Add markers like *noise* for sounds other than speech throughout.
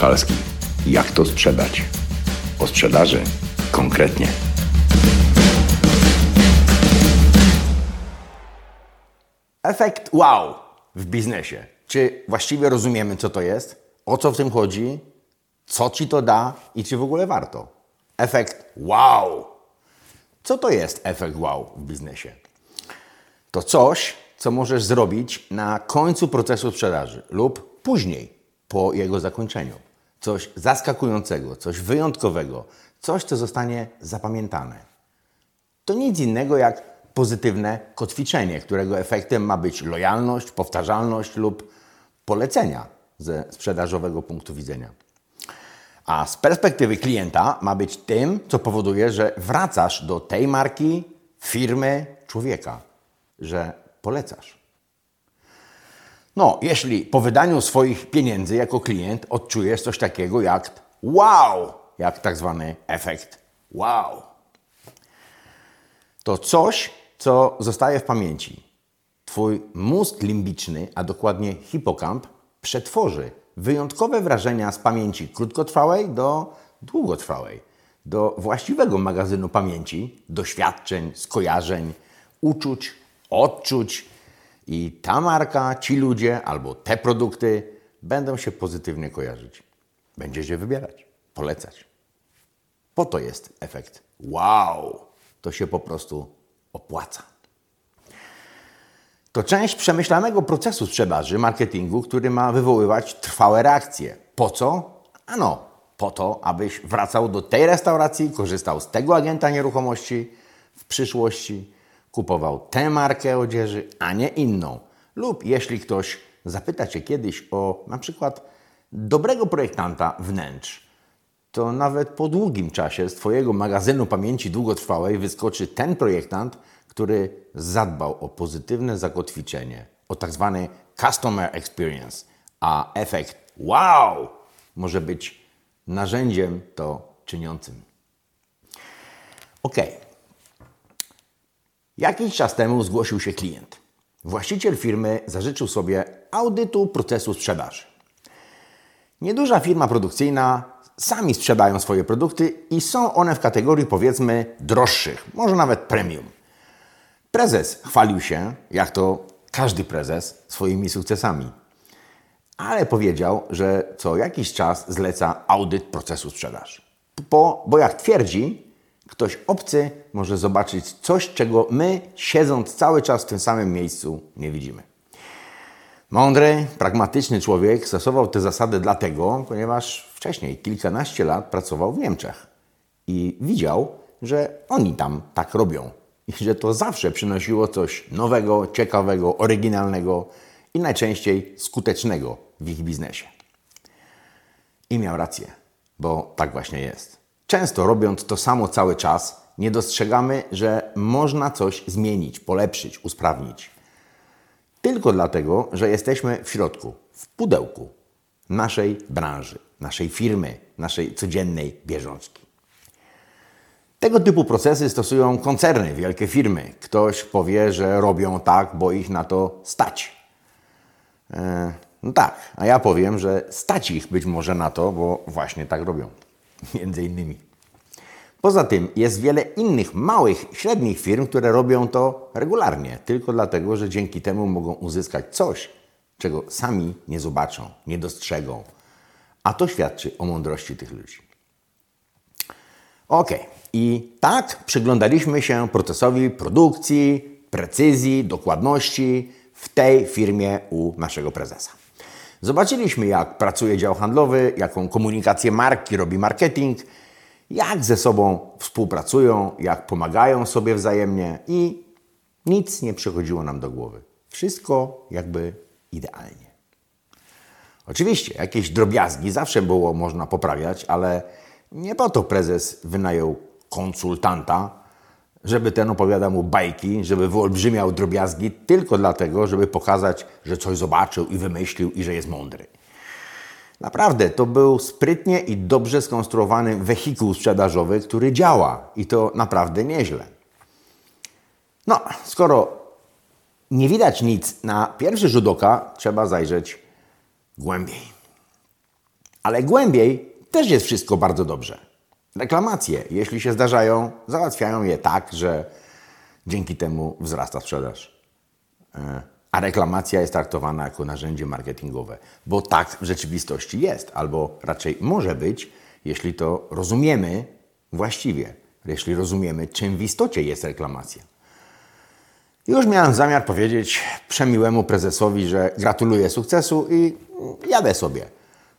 Kalski. Jak to sprzedać? O sprzedaży konkretnie. Efekt wow w biznesie. Czy właściwie rozumiemy, co to jest? O co w tym chodzi? Co ci to da i czy w ogóle warto? Efekt wow. Co to jest efekt wow w biznesie? To coś, co możesz zrobić na końcu procesu sprzedaży lub później, po jego zakończeniu. Coś zaskakującego, coś wyjątkowego, coś, co zostanie zapamiętane. To nic innego jak pozytywne kotwiczenie, którego efektem ma być lojalność, powtarzalność lub polecenia ze sprzedażowego punktu widzenia. A z perspektywy klienta ma być tym, co powoduje, że wracasz do tej marki, firmy, człowieka, że polecasz. No, jeśli po wydaniu swoich pieniędzy jako klient odczujesz coś takiego jak wow, jak tak zwany efekt wow, to coś, co zostaje w pamięci. Twój mózg limbiczny, a dokładnie hipokamp, przetworzy wyjątkowe wrażenia z pamięci krótkotrwałej do długotrwałej, do właściwego magazynu pamięci, doświadczeń, skojarzeń, uczuć, odczuć i ta marka, ci ludzie albo te produkty będą się pozytywnie kojarzyć. Będziesz je wybierać, polecać. Po to jest efekt wow. To się po prostu opłaca. To część przemyślanego procesu sprzedaży, marketingu, który ma wywoływać trwałe reakcje. Po co? Ano, po to, abyś wracał do tej restauracji, korzystał z tego agenta nieruchomości w przyszłości, kupował tę markę odzieży, a nie inną. Lub jeśli ktoś zapyta Cię kiedyś o na przykład dobrego projektanta wnętrz, to nawet po długim czasie z Twojego magazynu pamięci długotrwałej wyskoczy ten projektant, który zadbał o pozytywne zakotwiczenie, o tak zwany customer experience, a efekt wow może być narzędziem to czyniącym. Ok. Jakiś czas temu zgłosił się klient. Właściciel firmy zażyczył sobie audytu procesu sprzedaży. Nieduża firma produkcyjna sami sprzedają swoje produkty i są one w kategorii powiedzmy droższych, może nawet premium. Prezes chwalił się, jak to każdy prezes, swoimi sukcesami. Ale powiedział, że co jakiś czas zleca audyt procesu sprzedaży. Bo, bo jak twierdzi, ktoś obcy może zobaczyć coś, czego my, siedząc cały czas w tym samym miejscu, nie widzimy. Mądry, pragmatyczny człowiek stosował te zasady dlatego, ponieważ wcześniej, kilkanaście lat, pracował w Niemczech i widział, że oni tam tak robią i że to zawsze przynosiło coś nowego, ciekawego, oryginalnego i najczęściej skutecznego w ich biznesie. I miał rację, bo tak właśnie jest. Często robiąc to samo cały czas, nie dostrzegamy, że można coś zmienić, polepszyć, usprawnić. Tylko dlatego, że jesteśmy w środku, w pudełku naszej branży, naszej firmy, naszej codziennej bieżączki. Tego typu procesy stosują koncerny, wielkie firmy. Ktoś powie, że robią tak, bo ich na to stać. E, no tak, a ja powiem, że stać ich być może na to, bo właśnie tak robią. *laughs* Między innymi. Poza tym jest wiele innych małych, średnich firm, które robią to regularnie, tylko dlatego, że dzięki temu mogą uzyskać coś, czego sami nie zobaczą, nie dostrzegą. A to świadczy o mądrości tych ludzi. Ok, i tak przyglądaliśmy się procesowi produkcji, precyzji, dokładności w tej firmie u naszego prezesa. Zobaczyliśmy, jak pracuje dział handlowy, jaką komunikację marki robi marketing, jak ze sobą współpracują, jak pomagają sobie wzajemnie i nic nie przychodziło nam do głowy. Wszystko jakby idealnie. Oczywiście, jakieś drobiazgi zawsze było można poprawiać, ale nie po to prezes wynajął konsultanta, żeby ten opowiadał mu bajki, żeby wyolbrzymiał drobiazgi, tylko dlatego, żeby pokazać, że coś zobaczył i wymyślił i że jest mądry. Naprawdę, to był sprytnie i dobrze skonstruowany wehikuł sprzedażowy, który działa i to naprawdę nieźle. No, skoro nie widać nic na pierwszy rzut oka, trzeba zajrzeć głębiej. Ale głębiej też jest wszystko bardzo dobrze. Reklamacje, jeśli się zdarzają, załatwiają je tak, że dzięki temu wzrasta sprzedaż. E, a reklamacja jest traktowana jako narzędzie marketingowe, bo tak w rzeczywistości jest, albo raczej może być, jeśli to rozumiemy właściwie, jeśli rozumiemy, czym w istocie jest reklamacja. Już miałem zamiar powiedzieć przemiłemu prezesowi, że gratuluję sukcesu i jadę sobie.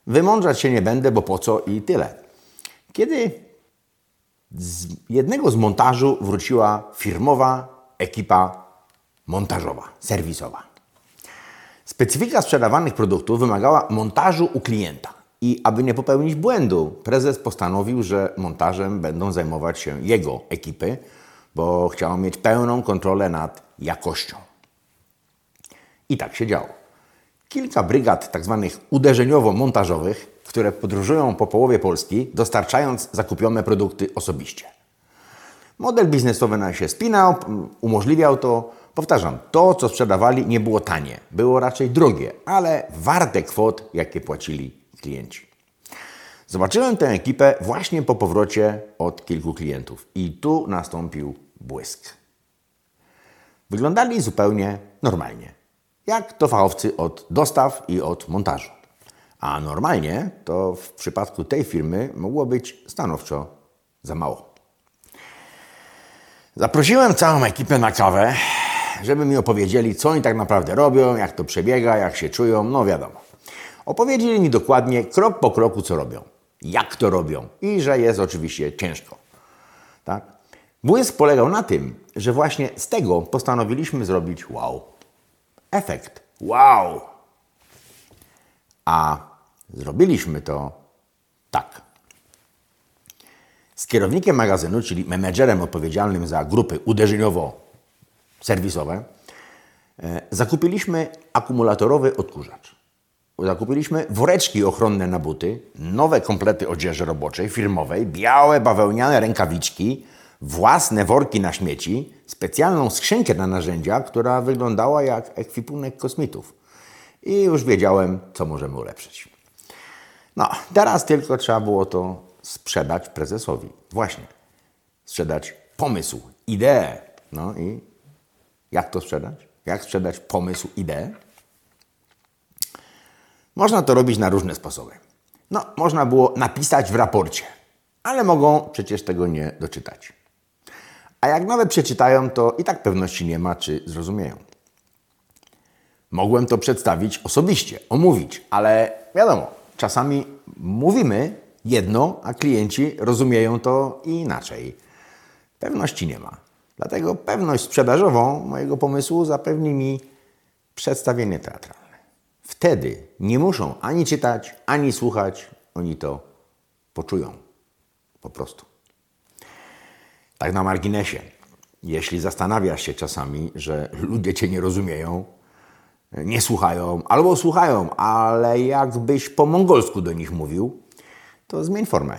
Wymądrzać się nie będę, bo po co i tyle. Kiedy z jednego z montażu wróciła firmowa ekipa montażowa, serwisowa. Specyfika sprzedawanych produktów wymagała montażu u klienta. I aby nie popełnić błędu, prezes postanowił, że montażem będą zajmować się jego ekipy, bo chciał mieć pełną kontrolę nad jakością. I tak się działo. Kilka brygad tzw. Tak uderzeniowo-montażowych, które podróżują po połowie Polski, dostarczając zakupione produkty osobiście. Model biznesowy nam się spinał, umożliwiał to. Powtarzam, to co sprzedawali nie było tanie, było raczej drogie, ale warte kwot, jakie płacili klienci. Zobaczyłem tę ekipę właśnie po powrocie od kilku klientów i tu nastąpił błysk. Wyglądali zupełnie normalnie, jak to fachowcy od dostaw i od montażu. A normalnie to w przypadku tej firmy mogło być stanowczo za mało. Zaprosiłem całą ekipę na kawę, żeby mi opowiedzieli, co oni tak naprawdę robią, jak to przebiega, jak się czują, no wiadomo. Opowiedzieli mi dokładnie, krok po kroku, co robią, jak to robią i że jest oczywiście ciężko. Tak? Błysk polegał na tym, że właśnie z tego postanowiliśmy zrobić wow. Efekt. Wow! A zrobiliśmy to tak. Z kierownikiem magazynu, czyli menedżerem odpowiedzialnym za grupy uderzeniowo-serwisowe, e, zakupiliśmy akumulatorowy odkurzacz. Zakupiliśmy woreczki ochronne na buty, nowe komplety odzieży roboczej, firmowej, białe bawełniane rękawiczki, własne worki na śmieci, specjalną skrzynkę na narzędzia, która wyglądała jak ekwipunek kosmitów. I już wiedziałem, co możemy ulepszyć. No, teraz tylko trzeba było to sprzedać prezesowi. Właśnie. Sprzedać pomysł, ideę. No i jak to sprzedać? Jak sprzedać pomysł, ideę? Można to robić na różne sposoby. No, można było napisać w raporcie, ale mogą przecież tego nie doczytać. A jak nawet przeczytają, to i tak pewności nie ma, czy zrozumieją. Mogłem to przedstawić osobiście, omówić, ale wiadomo, czasami mówimy jedno, a klienci rozumieją to inaczej. Pewności nie ma. Dlatego pewność sprzedażową mojego pomysłu zapewni mi przedstawienie teatralne. Wtedy nie muszą ani czytać, ani słuchać, oni to poczują. Po prostu. Tak na marginesie. Jeśli zastanawiasz się czasami, że ludzie cię nie rozumieją, nie słuchają, albo słuchają, ale jakbyś po mongolsku do nich mówił, to zmień formę.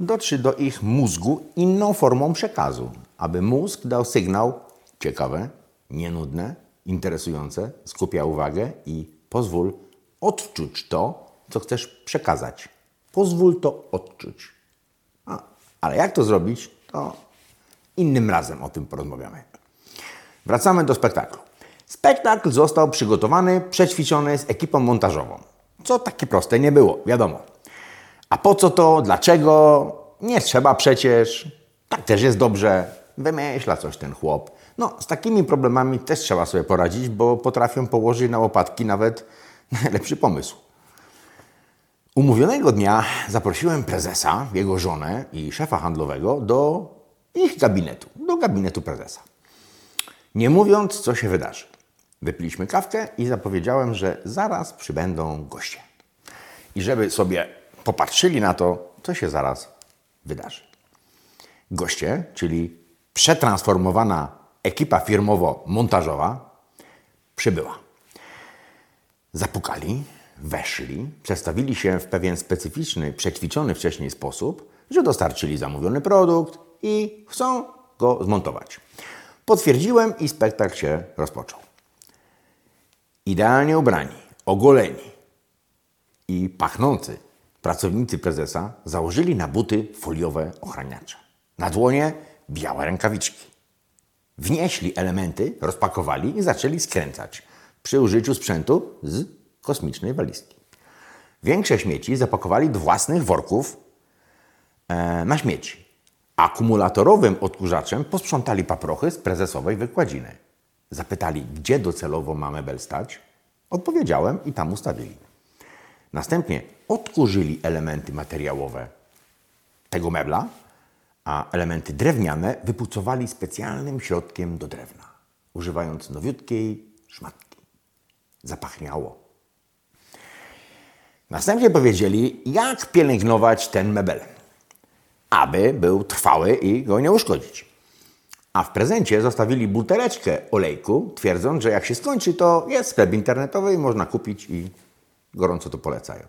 Dotrzyj do ich mózgu inną formą przekazu, aby mózg dał sygnał ciekawe, nienudne, interesujące, skupia uwagę i Pozwól odczuć to, co chcesz przekazać. Pozwól to odczuć. A, ale jak to zrobić, to innym razem o tym porozmawiamy. Wracamy do spektaklu. Spektakl został przygotowany, przećwiczony z ekipą montażową. Co takie proste nie było, wiadomo. A po co to, dlaczego? Nie trzeba przecież. Tak też jest dobrze. Wymyśla coś ten chłop. No, z takimi problemami też trzeba sobie poradzić, bo potrafią położyć na łopatki nawet *laughs* najlepszy pomysł. Umówionego dnia zaprosiłem prezesa, jego żonę i szefa handlowego do ich gabinetu, do gabinetu prezesa. Nie mówiąc, co się wydarzy. Wypiliśmy kawkę i zapowiedziałem, że zaraz przybędą goście. I żeby sobie popatrzyli na to, co się zaraz wydarzy. Goście, czyli przetransformowana ekipa firmowo-montażowa przybyła. Zapukali, weszli, przedstawili się w pewien specyficzny, przećwiczony wcześniej sposób, że dostarczyli zamówiony produkt i chcą go zmontować. Potwierdziłem i spektakl się rozpoczął. Idealnie ubrani, ogoleni i pachnący pracownicy prezesa założyli na buty foliowe ochraniacze. Na dłonie białe rękawiczki. Wnieśli elementy, rozpakowali i zaczęli skręcać przy użyciu sprzętu z kosmicznej walizki. Większe śmieci zapakowali do własnych worków e, na śmieci. Akumulatorowym odkurzaczem posprzątali paprochy z prezesowej wykładziny. Zapytali, gdzie docelowo ma mebel stać. Odpowiedziałem i tam ustawili. Następnie odkurzyli elementy materiałowe tego mebla, a elementy drewniane wypucowali specjalnym środkiem do drewna, używając nowiutkiej szmatki. Zapachniało. Następnie powiedzieli, jak pielęgnować ten mebel, aby był trwały i go nie uszkodzić. A w prezencie zostawili buteleczkę olejku, twierdząc, że jak się skończy, to jest sklep internetowy i można kupić i gorąco to polecają.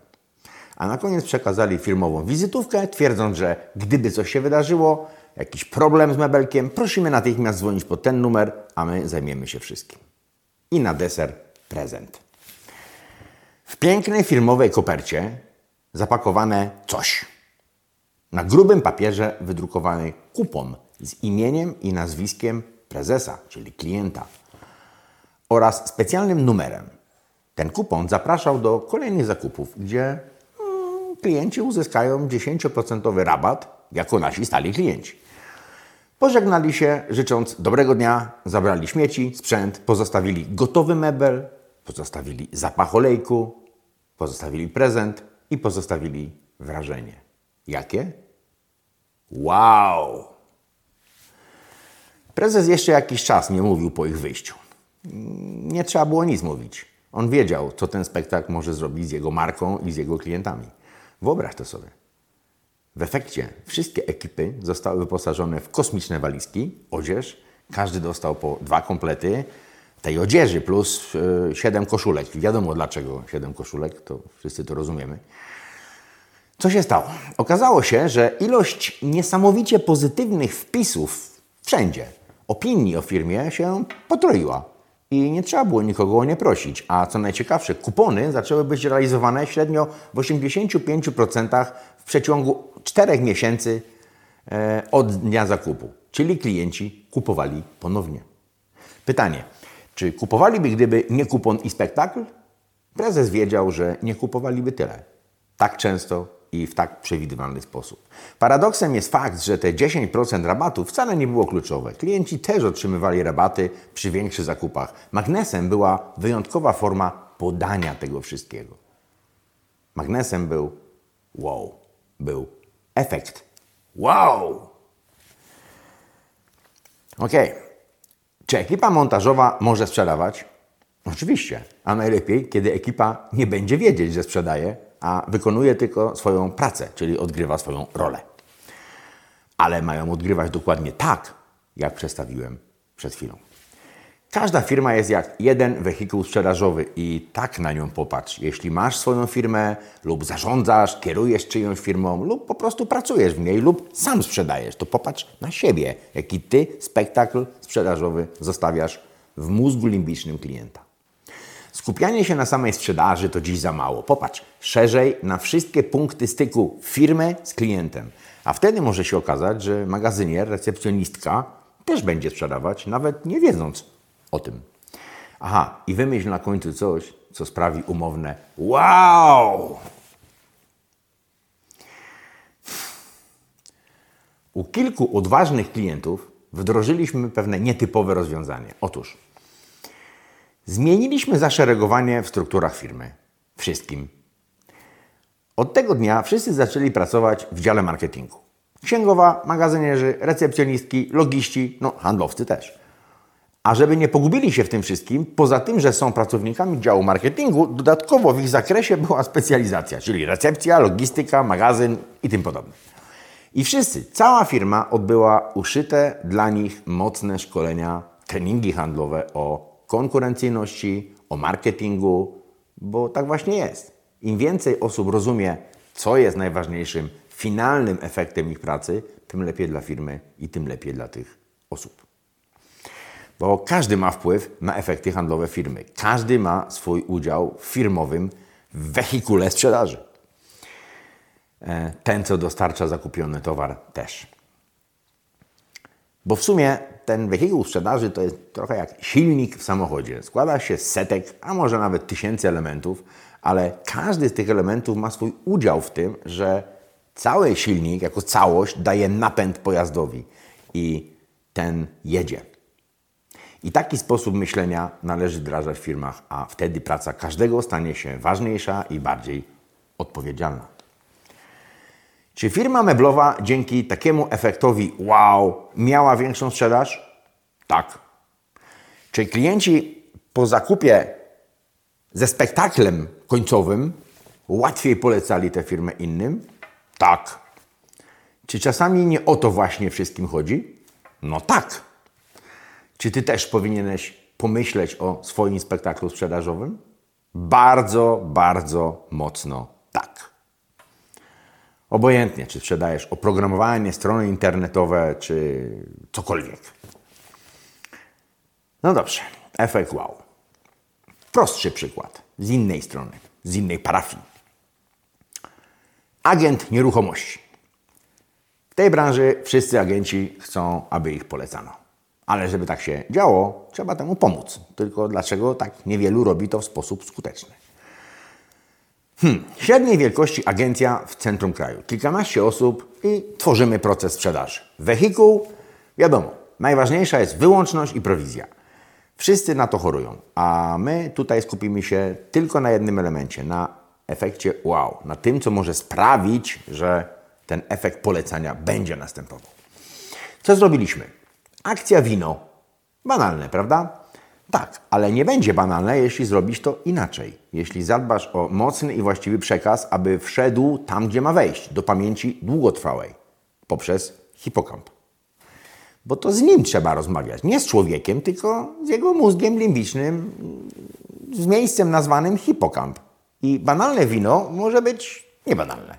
A na koniec przekazali firmową wizytówkę, twierdząc, że gdyby coś się wydarzyło, jakiś problem z mebelkiem, prosimy natychmiast dzwonić po ten numer, a my zajmiemy się wszystkim. I na deser prezent. W pięknej firmowej kopercie zapakowane coś. Na grubym papierze wydrukowany kupon z imieniem i nazwiskiem prezesa, czyli klienta, oraz specjalnym numerem. Ten kupon zapraszał do kolejnych zakupów, gdzie mm, klienci uzyskają 10% rabat jako nasi stali klienci. Pożegnali się, życząc dobrego dnia, zabrali śmieci, sprzęt, pozostawili gotowy mebel, pozostawili zapach olejku, pozostawili prezent i pozostawili wrażenie. Jakie? Wow! Prezes jeszcze jakiś czas nie mówił po ich wyjściu. Nie trzeba było nic mówić. On wiedział, co ten spektakl może zrobić z jego marką i z jego klientami. Wyobraź to sobie. W efekcie wszystkie ekipy zostały wyposażone w kosmiczne walizki, odzież. Każdy dostał po dwa komplety tej odzieży plus yy, siedem koszulek. Wiadomo dlaczego siedem koszulek, to wszyscy to rozumiemy. Co się stało? Okazało się, że ilość niesamowicie pozytywnych wpisów wszędzie, opinii o firmie się potroiła. I nie trzeba było nikogo o nie prosić. A co najciekawsze, kupony zaczęły być realizowane średnio w 85% w przeciągu 4 miesięcy e, od dnia zakupu. Czyli klienci kupowali ponownie. Pytanie, czy kupowaliby, gdyby nie kupon i spektakl? Prezes wiedział, że nie kupowaliby tyle. Tak często i w tak przewidywalny sposób. Paradoksem jest fakt, że te 10% rabatu wcale nie było kluczowe. Klienci też otrzymywali rabaty przy większych zakupach. Magnesem była wyjątkowa forma podania tego wszystkiego. Magnesem był wow, był efekt wow. Ok. Czy ekipa montażowa może sprzedawać? Oczywiście, a najlepiej, kiedy ekipa nie będzie wiedzieć, że sprzedaje, a wykonuje tylko swoją pracę, czyli odgrywa swoją rolę. Ale mają odgrywać dokładnie tak, jak przedstawiłem przed chwilą. Każda firma jest jak jeden wehikuł sprzedażowy i tak na nią popatrz. Jeśli masz swoją firmę lub zarządzasz, kierujesz czyjąś firmą lub po prostu pracujesz w niej lub sam sprzedajesz, to popatrz na siebie, jaki ty spektakl sprzedażowy zostawiasz w mózgu limbicznym klienta. Skupianie się na samej sprzedaży to dziś za mało. Popatrz szerzej na wszystkie punkty styku firmy z klientem. A wtedy może się okazać, że magazynier, recepcjonistka też będzie sprzedawać, nawet nie wiedząc o tym. Aha, i wymyśl na końcu coś, co sprawi umowne wow! U kilku odważnych klientów wdrożyliśmy pewne nietypowe rozwiązanie. Otóż Zmieniliśmy zaszeregowanie w strukturach firmy. Wszystkim. Od tego dnia wszyscy zaczęli pracować w dziale marketingu. Księgowa, magazynierzy, recepcjonistki, logiści, no handlowcy też. A żeby nie pogubili się w tym wszystkim, poza tym, że są pracownikami działu marketingu, dodatkowo w ich zakresie była specjalizacja, czyli recepcja, logistyka, magazyn i tym podobne. I wszyscy, cała firma odbyła uszyte dla nich mocne szkolenia, treningi handlowe o konkurencyjności, o marketingu, bo tak właśnie jest. Im więcej osób rozumie, co jest najważniejszym, finalnym efektem ich pracy, tym lepiej dla firmy i tym lepiej dla tych osób. Bo każdy ma wpływ na efekty handlowe firmy. Każdy ma swój udział w firmowym wehikule sprzedaży. e, ten, co dostarcza zakupiony towar, też. Bo w sumie ten wehikuł sprzedaży to jest trochę jak silnik w samochodzie. Składa się z setek, a może nawet tysięcy elementów, ale każdy z tych elementów ma swój udział w tym, że cały silnik jako całość daje napęd pojazdowi i ten jedzie. I taki sposób myślenia należy wdrażać w firmach, a wtedy praca każdego stanie się ważniejsza i bardziej odpowiedzialna. Czy firma meblowa dzięki takiemu efektowi wow miała większą sprzedaż? Tak. Czy klienci po zakupie ze spektaklem końcowym łatwiej polecali tę firmę innym? Tak. Czy czasami nie o to właśnie wszystkim chodzi? No tak. Czy ty też powinieneś pomyśleć o swoim spektaklu sprzedażowym? Bardzo, bardzo mocno tak. Obojętnie, czy sprzedajesz oprogramowanie, strony internetowe, czy cokolwiek. No dobrze, efekt wow. Prostszy przykład, z innej strony, z innej parafii. Agent nieruchomości. W tej branży wszyscy agenci chcą, aby ich polecano. Ale żeby tak się działo, trzeba temu pomóc. Tylko dlaczego tak niewielu robi to w sposób skuteczny? Hmm. Średniej wielkości agencja w centrum kraju. Kilkanaście osób i tworzymy proces sprzedaży. Wehikuł, wiadomo, najważniejsza jest wyłączność i prowizja. Wszyscy na to chorują, a my tutaj skupimy się tylko na jednym elemencie, na efekcie wow, na tym, co może sprawić, że ten efekt polecania będzie następował. Co zrobiliśmy? Akcja wino. Banalne, prawda? Tak, ale nie będzie banalne, jeśli zrobisz to inaczej. Jeśli zadbasz o mocny i właściwy przekaz, aby wszedł tam, gdzie ma wejść, do pamięci długotrwałej, poprzez hipokamp. Bo to z nim trzeba rozmawiać, nie z człowiekiem, tylko z jego mózgiem limbicznym, z miejscem nazwanym hipokamp. I banalne wino może być niebanalne.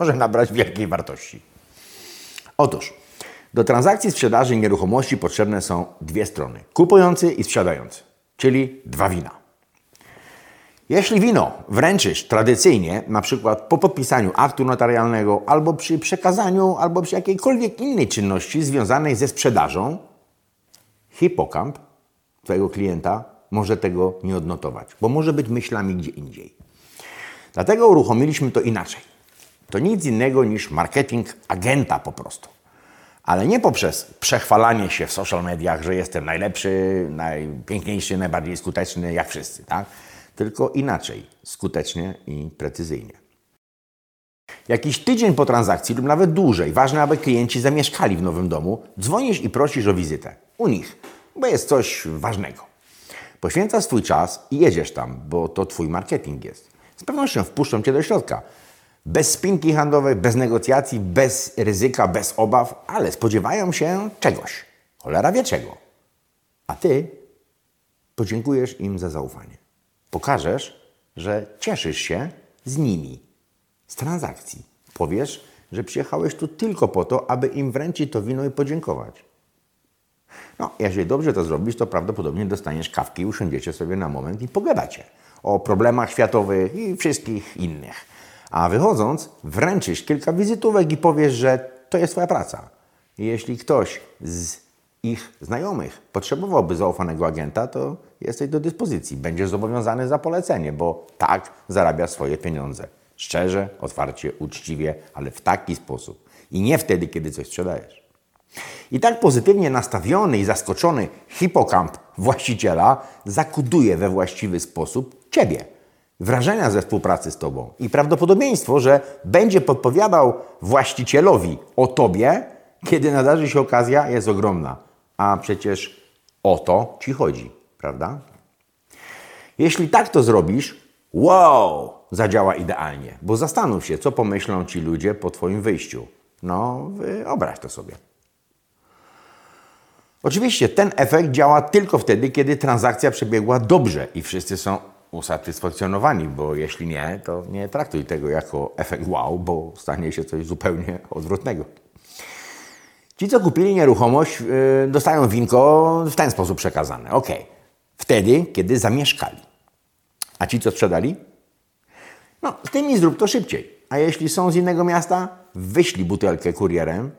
Może nabrać wielkiej wartości. Otóż, do transakcji sprzedaży nieruchomości potrzebne są dwie strony: kupujący i sprzedający, czyli dwa wina. Jeśli wino wręczysz tradycyjnie, na przykład po podpisaniu aktu notarialnego, albo przy przekazaniu, albo przy jakiejkolwiek innej czynności związanej ze sprzedażą, hipokamp Twojego klienta może tego nie odnotować, bo może być myślami gdzie indziej. Dlatego uruchomiliśmy to inaczej. To nic innego niż marketing agenta po prostu. Ale nie poprzez przechwalanie się w social mediach, że jestem najlepszy, najpiękniejszy, najbardziej skuteczny, jak wszyscy, tak? Tylko inaczej, skutecznie i precyzyjnie. Jakiś tydzień po transakcji lub nawet dłużej, ważne, aby klienci zamieszkali w nowym domu, dzwonisz i prosisz o wizytę u nich, bo jest coś ważnego. Poświęcasz swój czas i jedziesz tam, bo to Twój marketing jest. Z pewnością wpuszczą Cię do środka. Bez spinki handlowej, bez negocjacji, bez ryzyka, bez obaw, ale spodziewają się czegoś. Cholera wie czego. A Ty podziękujesz im za zaufanie. Pokażesz, że cieszysz się z nimi, z transakcji. Powiesz, że przyjechałeś tu tylko po to, aby im wręczyć to wino i podziękować. No, jeżeli dobrze to zrobisz, to prawdopodobnie dostaniesz kawki i usiądziecie sobie na moment i pogadacie o problemach światowych i wszystkich innych. A wychodząc, wręczysz kilka wizytówek i powiesz, że to jest Twoja praca. Jeśli ktoś z ich znajomych potrzebowałby zaufanego agenta, to jesteś do dyspozycji. Będziesz zobowiązany za polecenie, bo tak zarabia swoje pieniądze. Szczerze, otwarcie, uczciwie, ale w taki sposób. I nie wtedy, kiedy coś sprzedajesz. I tak pozytywnie nastawiony i zaskoczony hipokamp właściciela zakuduje we właściwy sposób Ciebie. Wrażenia ze współpracy z Tobą i prawdopodobieństwo, że będzie podpowiadał właścicielowi o Tobie, kiedy nadarzy się okazja, jest ogromna. A przecież o to Ci chodzi, prawda? Jeśli tak to zrobisz, wow, zadziała idealnie, bo zastanów się, co pomyślą Ci ludzie po Twoim wyjściu. No, wyobraź to sobie. Oczywiście ten efekt działa tylko wtedy, kiedy transakcja przebiegła dobrze i wszyscy są usatysfakcjonowani, bo jeśli nie, to nie traktuj tego jako efekt wow, bo stanie się coś zupełnie odwrotnego. Ci, co kupili nieruchomość, yy, dostają winko w ten sposób przekazane. Ok, wtedy, kiedy zamieszkali. A ci, co sprzedali? No, z tymi zrób to szybciej. A jeśli są z innego miasta, wyślij butelkę kurierem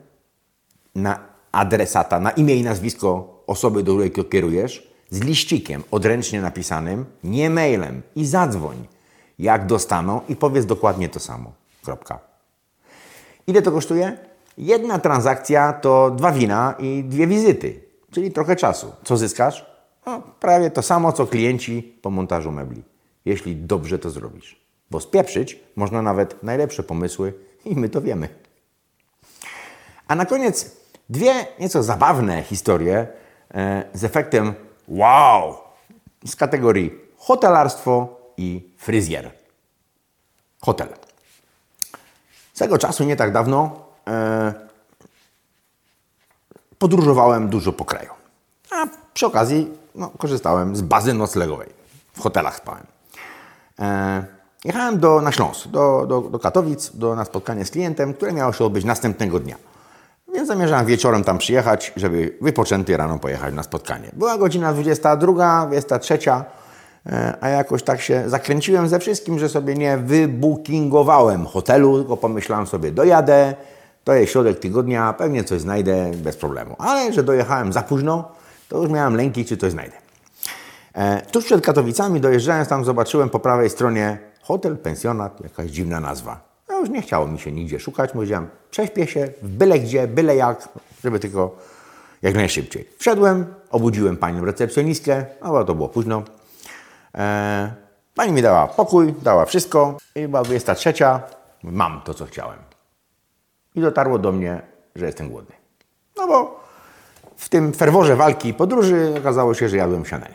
na adresata, na imię i nazwisko osoby, do której kierujesz, z liścikiem odręcznie napisanym, nie mailem i zadzwoń, jak dostaną i powiedz dokładnie to samo. Kropka. Ile to kosztuje? Jedna transakcja to dwa wina i dwie wizyty, czyli trochę czasu. Co zyskasz? No, prawie to samo, co klienci po montażu mebli, jeśli dobrze to zrobisz. Bo spieprzyć można nawet najlepsze pomysły i my to wiemy. A na koniec dwie nieco zabawne historie e, z efektem wow z kategorii hotelarstwo i fryzjer. Hotel. Swego czasu, nie tak dawno, e, podróżowałem dużo po kraju. A przy okazji no, korzystałem z bazy noclegowej. W hotelach spałem. E, jechałem do, na Śląsk, do, do, do Katowic, do, na spotkanie z klientem, które miało się odbyć następnego dnia. Więc zamierzałem wieczorem tam przyjechać, żeby wypoczęty rano pojechać na spotkanie. Była godzina 22, 23, e, a jakoś tak się zakręciłem ze wszystkim, że sobie nie wybookingowałem hotelu, tylko pomyślałem sobie, dojadę, to jest środek tygodnia, pewnie coś znajdę bez problemu. Ale że dojechałem za późno, to już miałem lęki, czy coś znajdę. E, tuż przed Katowicami, dojeżdżając tam, zobaczyłem po prawej stronie hotel, pensjonat, jakaś dziwna nazwa. No już nie chciało mi się nigdzie szukać, mówiłem, prześpię się byle gdzie, byle jak, żeby tylko jak najszybciej. Wszedłem, obudziłem panią recepcjonistkę, no bo to było późno. E, pani mi dała pokój, dała wszystko i była 23, mam to, co chciałem. I dotarło do mnie, że jestem głodny. No bo w tym ferworze walki i podróży okazało się, że jadłem śniadanie.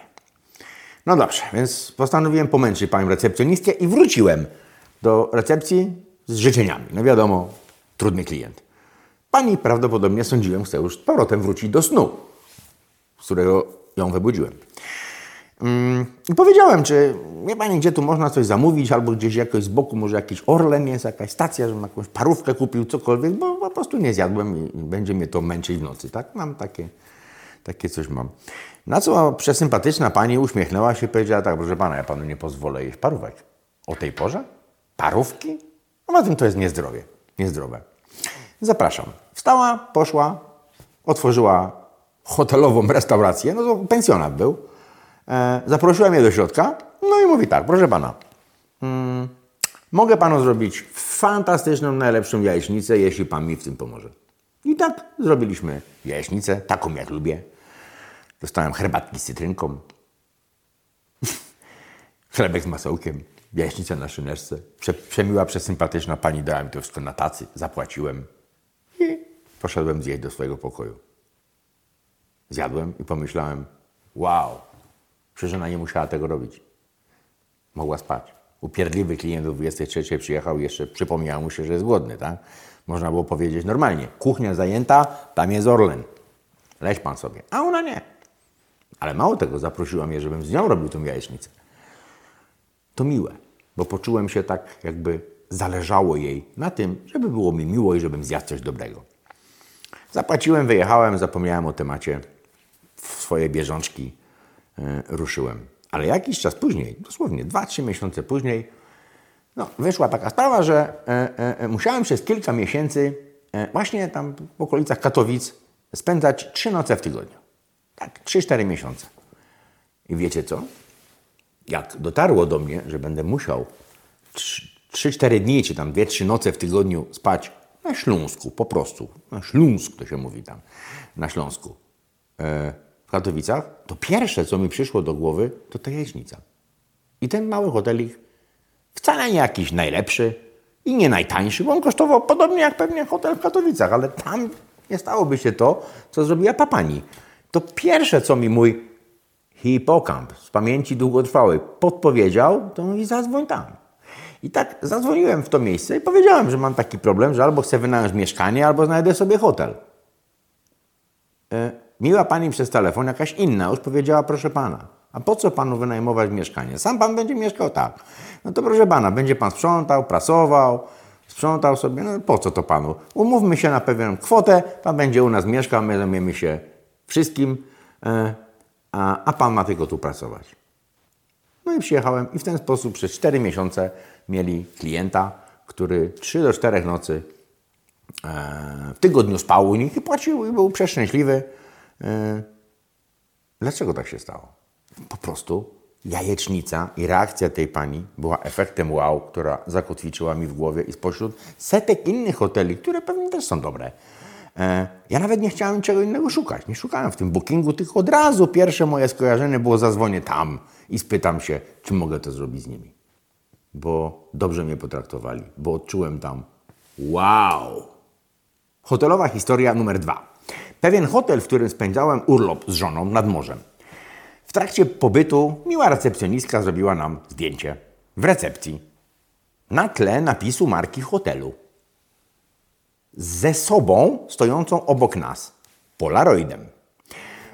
No dobrze, więc postanowiłem pomęczyć panią recepcjonistkę i wróciłem do recepcji z życzeniami. No wiadomo, trudny klient. Pani prawdopodobnie sądziłem, chce już z powrotem wrócić do snu, z którego ją wybudziłem. Mm, I powiedziałem, czy wie Pani, gdzie tu można coś zamówić, albo gdzieś jakoś z boku, może jakiś Orlen jest, jakaś stacja, żebym jakąś parówkę kupił, cokolwiek, bo po prostu nie zjadłem i będzie mnie to męczyć w nocy, tak? Mam takie, takie coś mam. Na co przesympatyczna Pani uśmiechnęła się i powiedziała tak, proszę Pana, ja Panu nie pozwolę jeść parówek. O tej porze? Parówki? A na tym to jest niezdrowie, niezdrowe. Zapraszam. Wstała, poszła, otworzyła hotelową restaurację, no to pensjonat był, E, zaprosiłem je do środka, no i mówi tak, proszę pana, hmm, mogę panu zrobić fantastyczną, najlepszą jajecznicę, jeśli pan mi w tym pomoże. I tak zrobiliśmy jajecznicę, taką jak lubię. Dostałem herbatki z cytrynką, *laughs* chlebek z masełkiem, jajecznicę na szyneczce. Prze, przemiła, przesympatyczna pani dała mi to wszystko na tacy, zapłaciłem i poszedłem zjeść do swojego pokoju. Zjadłem i pomyślałem, wow, Przecież ona nie musiała tego robić. Mogła spać. Upierdliwy klient o 23 przyjechał jeszcze przypomniało mu się, że jest głodny, tak? Można było powiedzieć normalnie. Kuchnia zajęta, tam jest Orlen. Leź pan sobie. A ona nie. Ale mało tego, zaprosiła mnie, żebym z nią robił tą jajecznicę. To miłe, bo poczułem się tak, jakby zależało jej na tym, żeby było mi miło i żebym zjadł coś dobrego. Zapłaciłem, wyjechałem, zapomniałem o temacie w swoje bieżączki E, ruszyłem. Ale jakiś czas później, dosłownie 2-3 miesiące później, no, wyszła taka sprawa, że e, e, musiałem przez kilka miesięcy właśnie tam w okolicach Katowic spędzać trzy noce w tygodniu. Tak, 3-4 miesiące. I wiecie co? Jak dotarło do mnie, że będę musiał 3-4 dni, czy tam 2-3 noce w tygodniu spać na Śląsku, po prostu. Na Śląsku to się mówi tam, na Śląsku. E, w Katowicach, to pierwsze, co mi przyszło do głowy, to ta jajecznica. I ten mały hotelik, wcale nie jakiś najlepszy i nie najtańszy, bo on kosztował podobnie jak pewnie hotel w Katowicach, ale tam nie stałoby się to, co zrobiła papani. To pierwsze, co mi mój hipokamp z pamięci długotrwałej podpowiedział, to mówi zadzwoń tam. I tak zadzwoniłem w to miejsce i powiedziałem, że mam taki problem, że albo chcę wynająć mieszkanie, albo znajdę sobie hotel. E, Miła pani przez telefon, jakaś inna, już powiedziała, proszę pana, a po co panu wynajmować mieszkanie? Sam pan będzie mieszkał tak. No to proszę pana, będzie pan sprzątał, prasował, sprzątał sobie, no po co to panu? Umówmy się na pewną kwotę, pan będzie u nas mieszkał, my zajmiemy się wszystkim, e, a, a pan ma tylko tu pracować. No i przyjechałem i w ten sposób przez 4 miesiące mieli klienta, który 3 do 4 nocy e, w tygodniu spał u nich i płacił i był przeszczęśliwy. E, dlaczego tak się stało? Po prostu jajecznica i reakcja tej pani była efektem wow, która zakotwiczyła mi w głowie i spośród setek innych hoteli, które pewnie też są dobre. E, ja nawet nie chciałem niczego innego szukać. Nie szukałem w tym bookingu, tylko od razu pierwsze moje skojarzenie było zadzwonię tam i spytam się, czy mogę to zrobić z nimi. Bo dobrze mnie potraktowali, bo odczułem tam wow. Hotelowa historia numer dwa. Pewien hotel, w którym spędzałem urlop z żoną nad morzem. W trakcie pobytu miła recepcjonistka zrobiła nam zdjęcie w recepcji na tle napisu marki hotelu. Ze sobą stojącą obok nas, Polaroidem.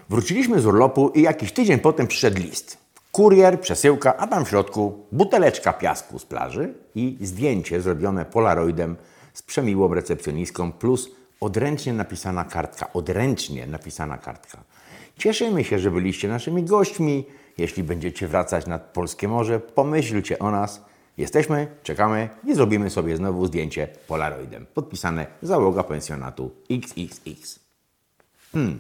Wróciliśmy z urlopu i jakiś tydzień potem przyszedł list. Kurier, przesyłka, a tam w środku buteleczka piasku z plaży i zdjęcie zrobione Polaroidem z przemiłą recepcjonistką plus odręcznie napisana kartka. Odręcznie napisana kartka. Cieszymy się, że byliście naszymi gośćmi. Jeśli będziecie wracać nad Polskie Morze, pomyślcie o nas. Jesteśmy, czekamy i zrobimy sobie znowu zdjęcie Polaroidem. Podpisane załoga pensjonatu XXX. Hmm.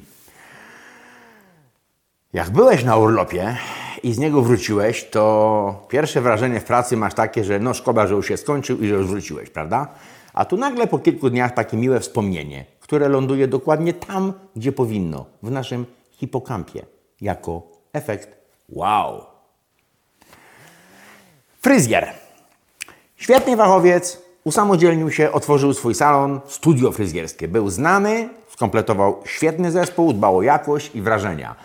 Jak byłeś na urlopie i z niego wróciłeś, to pierwsze wrażenie w pracy masz takie, że no szkoda, że już się skończył i że już wróciłeś, prawda? A tu nagle po kilku dniach takie miłe wspomnienie, które ląduje dokładnie tam, gdzie powinno, w naszym hipokampie, jako efekt wow. Fryzjer. Świetny fachowiec, usamodzielnił się, otworzył swój salon, studio fryzjerskie. Był znany, skompletował świetny zespół, dbał o jakość i wrażenia.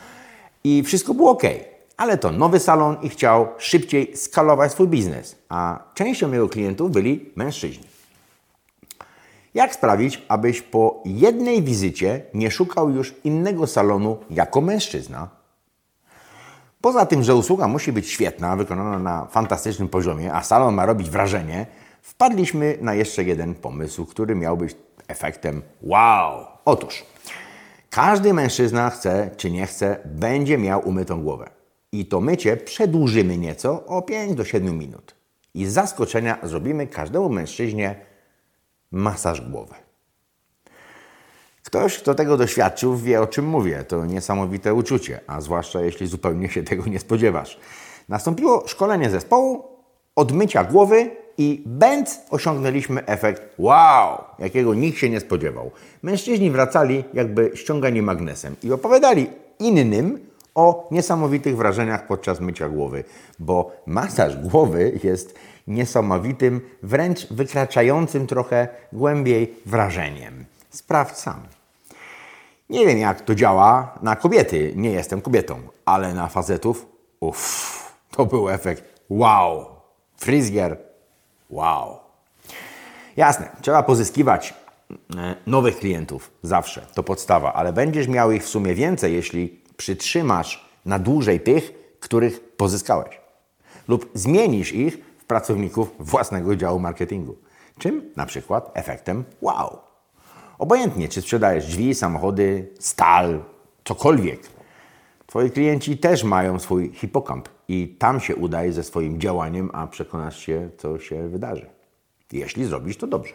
I wszystko było ok. Ale to nowy salon i chciał szybciej skalować swój biznes, a częścią jego klientów byli mężczyźni. Jak sprawić, abyś po jednej wizycie nie szukał już innego salonu jako mężczyzna? Poza tym, że usługa musi być świetna, wykonana na fantastycznym poziomie, a salon ma robić wrażenie, wpadliśmy na jeszcze jeden pomysł, który miał być efektem wow. Otóż, każdy mężczyzna chce czy nie chce, będzie miał umytą głowę. I to mycie przedłużymy nieco o 5 do 7 minut. I z zaskoczenia zrobimy każdemu mężczyźnie masaż głowy. Ktoś, kto tego doświadczył, wie o czym mówię. To niesamowite uczucie, a zwłaszcza jeśli zupełnie się tego nie spodziewasz. Nastąpiło szkolenie zespołu, odmycia głowy i bęc osiągnęliśmy efekt wow, jakiego nikt się nie spodziewał. Mężczyźni wracali jakby ściągani magnesem i opowiadali innym o niesamowitych wrażeniach podczas mycia głowy, bo masaż głowy jest niesamowitym, wręcz wykraczającym trochę głębiej wrażeniem. Sprawdź sam. Nie wiem, jak to działa na kobiety, nie jestem kobietą, ale na facetów, uff, to był efekt wow. Fryzjer, wow. Jasne, trzeba pozyskiwać e, nowych klientów zawsze, to podstawa, ale będziesz miał ich w sumie więcej, jeśli przytrzymasz na dłużej tych, których pozyskałeś. Lub zmienisz ich w pracowników własnego działu marketingu. Czym? Na przykład efektem wow. Obojętnie, czy sprzedajesz drzwi, samochody, stal, cokolwiek. Twoi klienci też mają swój hipokamp i tam się udaj ze swoim działaniem, a przekonasz się, co się wydarzy. Jeśli zrobisz to dobrze.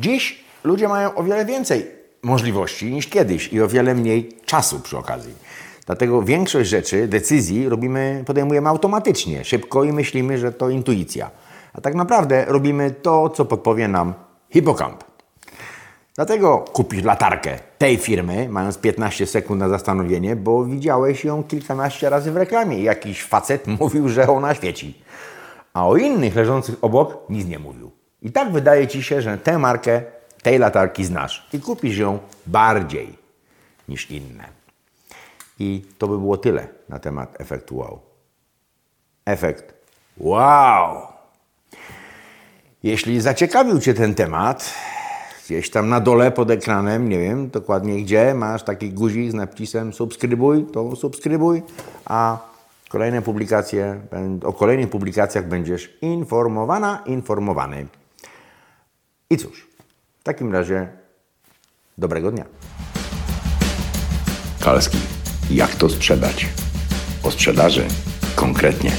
Dziś ludzie mają o wiele więcej możliwości niż kiedyś i o wiele mniej czasu przy okazji. Dlatego większość rzeczy, decyzji robimy, podejmujemy automatycznie, szybko i myślimy, że to intuicja. A tak naprawdę robimy to, co podpowie nam hipokamp. Dlatego kupisz latarkę tej firmy, mając 15 sekund na zastanowienie, bo widziałeś ją kilkanaście razy w reklamie jakiś facet *laughs* mówił, że ona świeci. A o innych leżących obok nic nie mówił. I tak wydaje Ci się, że tę markę tej latarki znasz i kupisz ją bardziej niż inne. I to by było tyle na temat efektu wow. Efekt wow! Jeśli zaciekawił Cię ten temat, gdzieś tam na dole pod ekranem, nie wiem dokładnie gdzie, masz taki guzik z napisem subskrybuj, to subskrybuj, a kolejne publikacje, o kolejnych publikacjach będziesz informowana, informowany. I cóż, w takim razie dobrego dnia. Kalski. Jak to sprzedać? O sprzedaży konkretnie.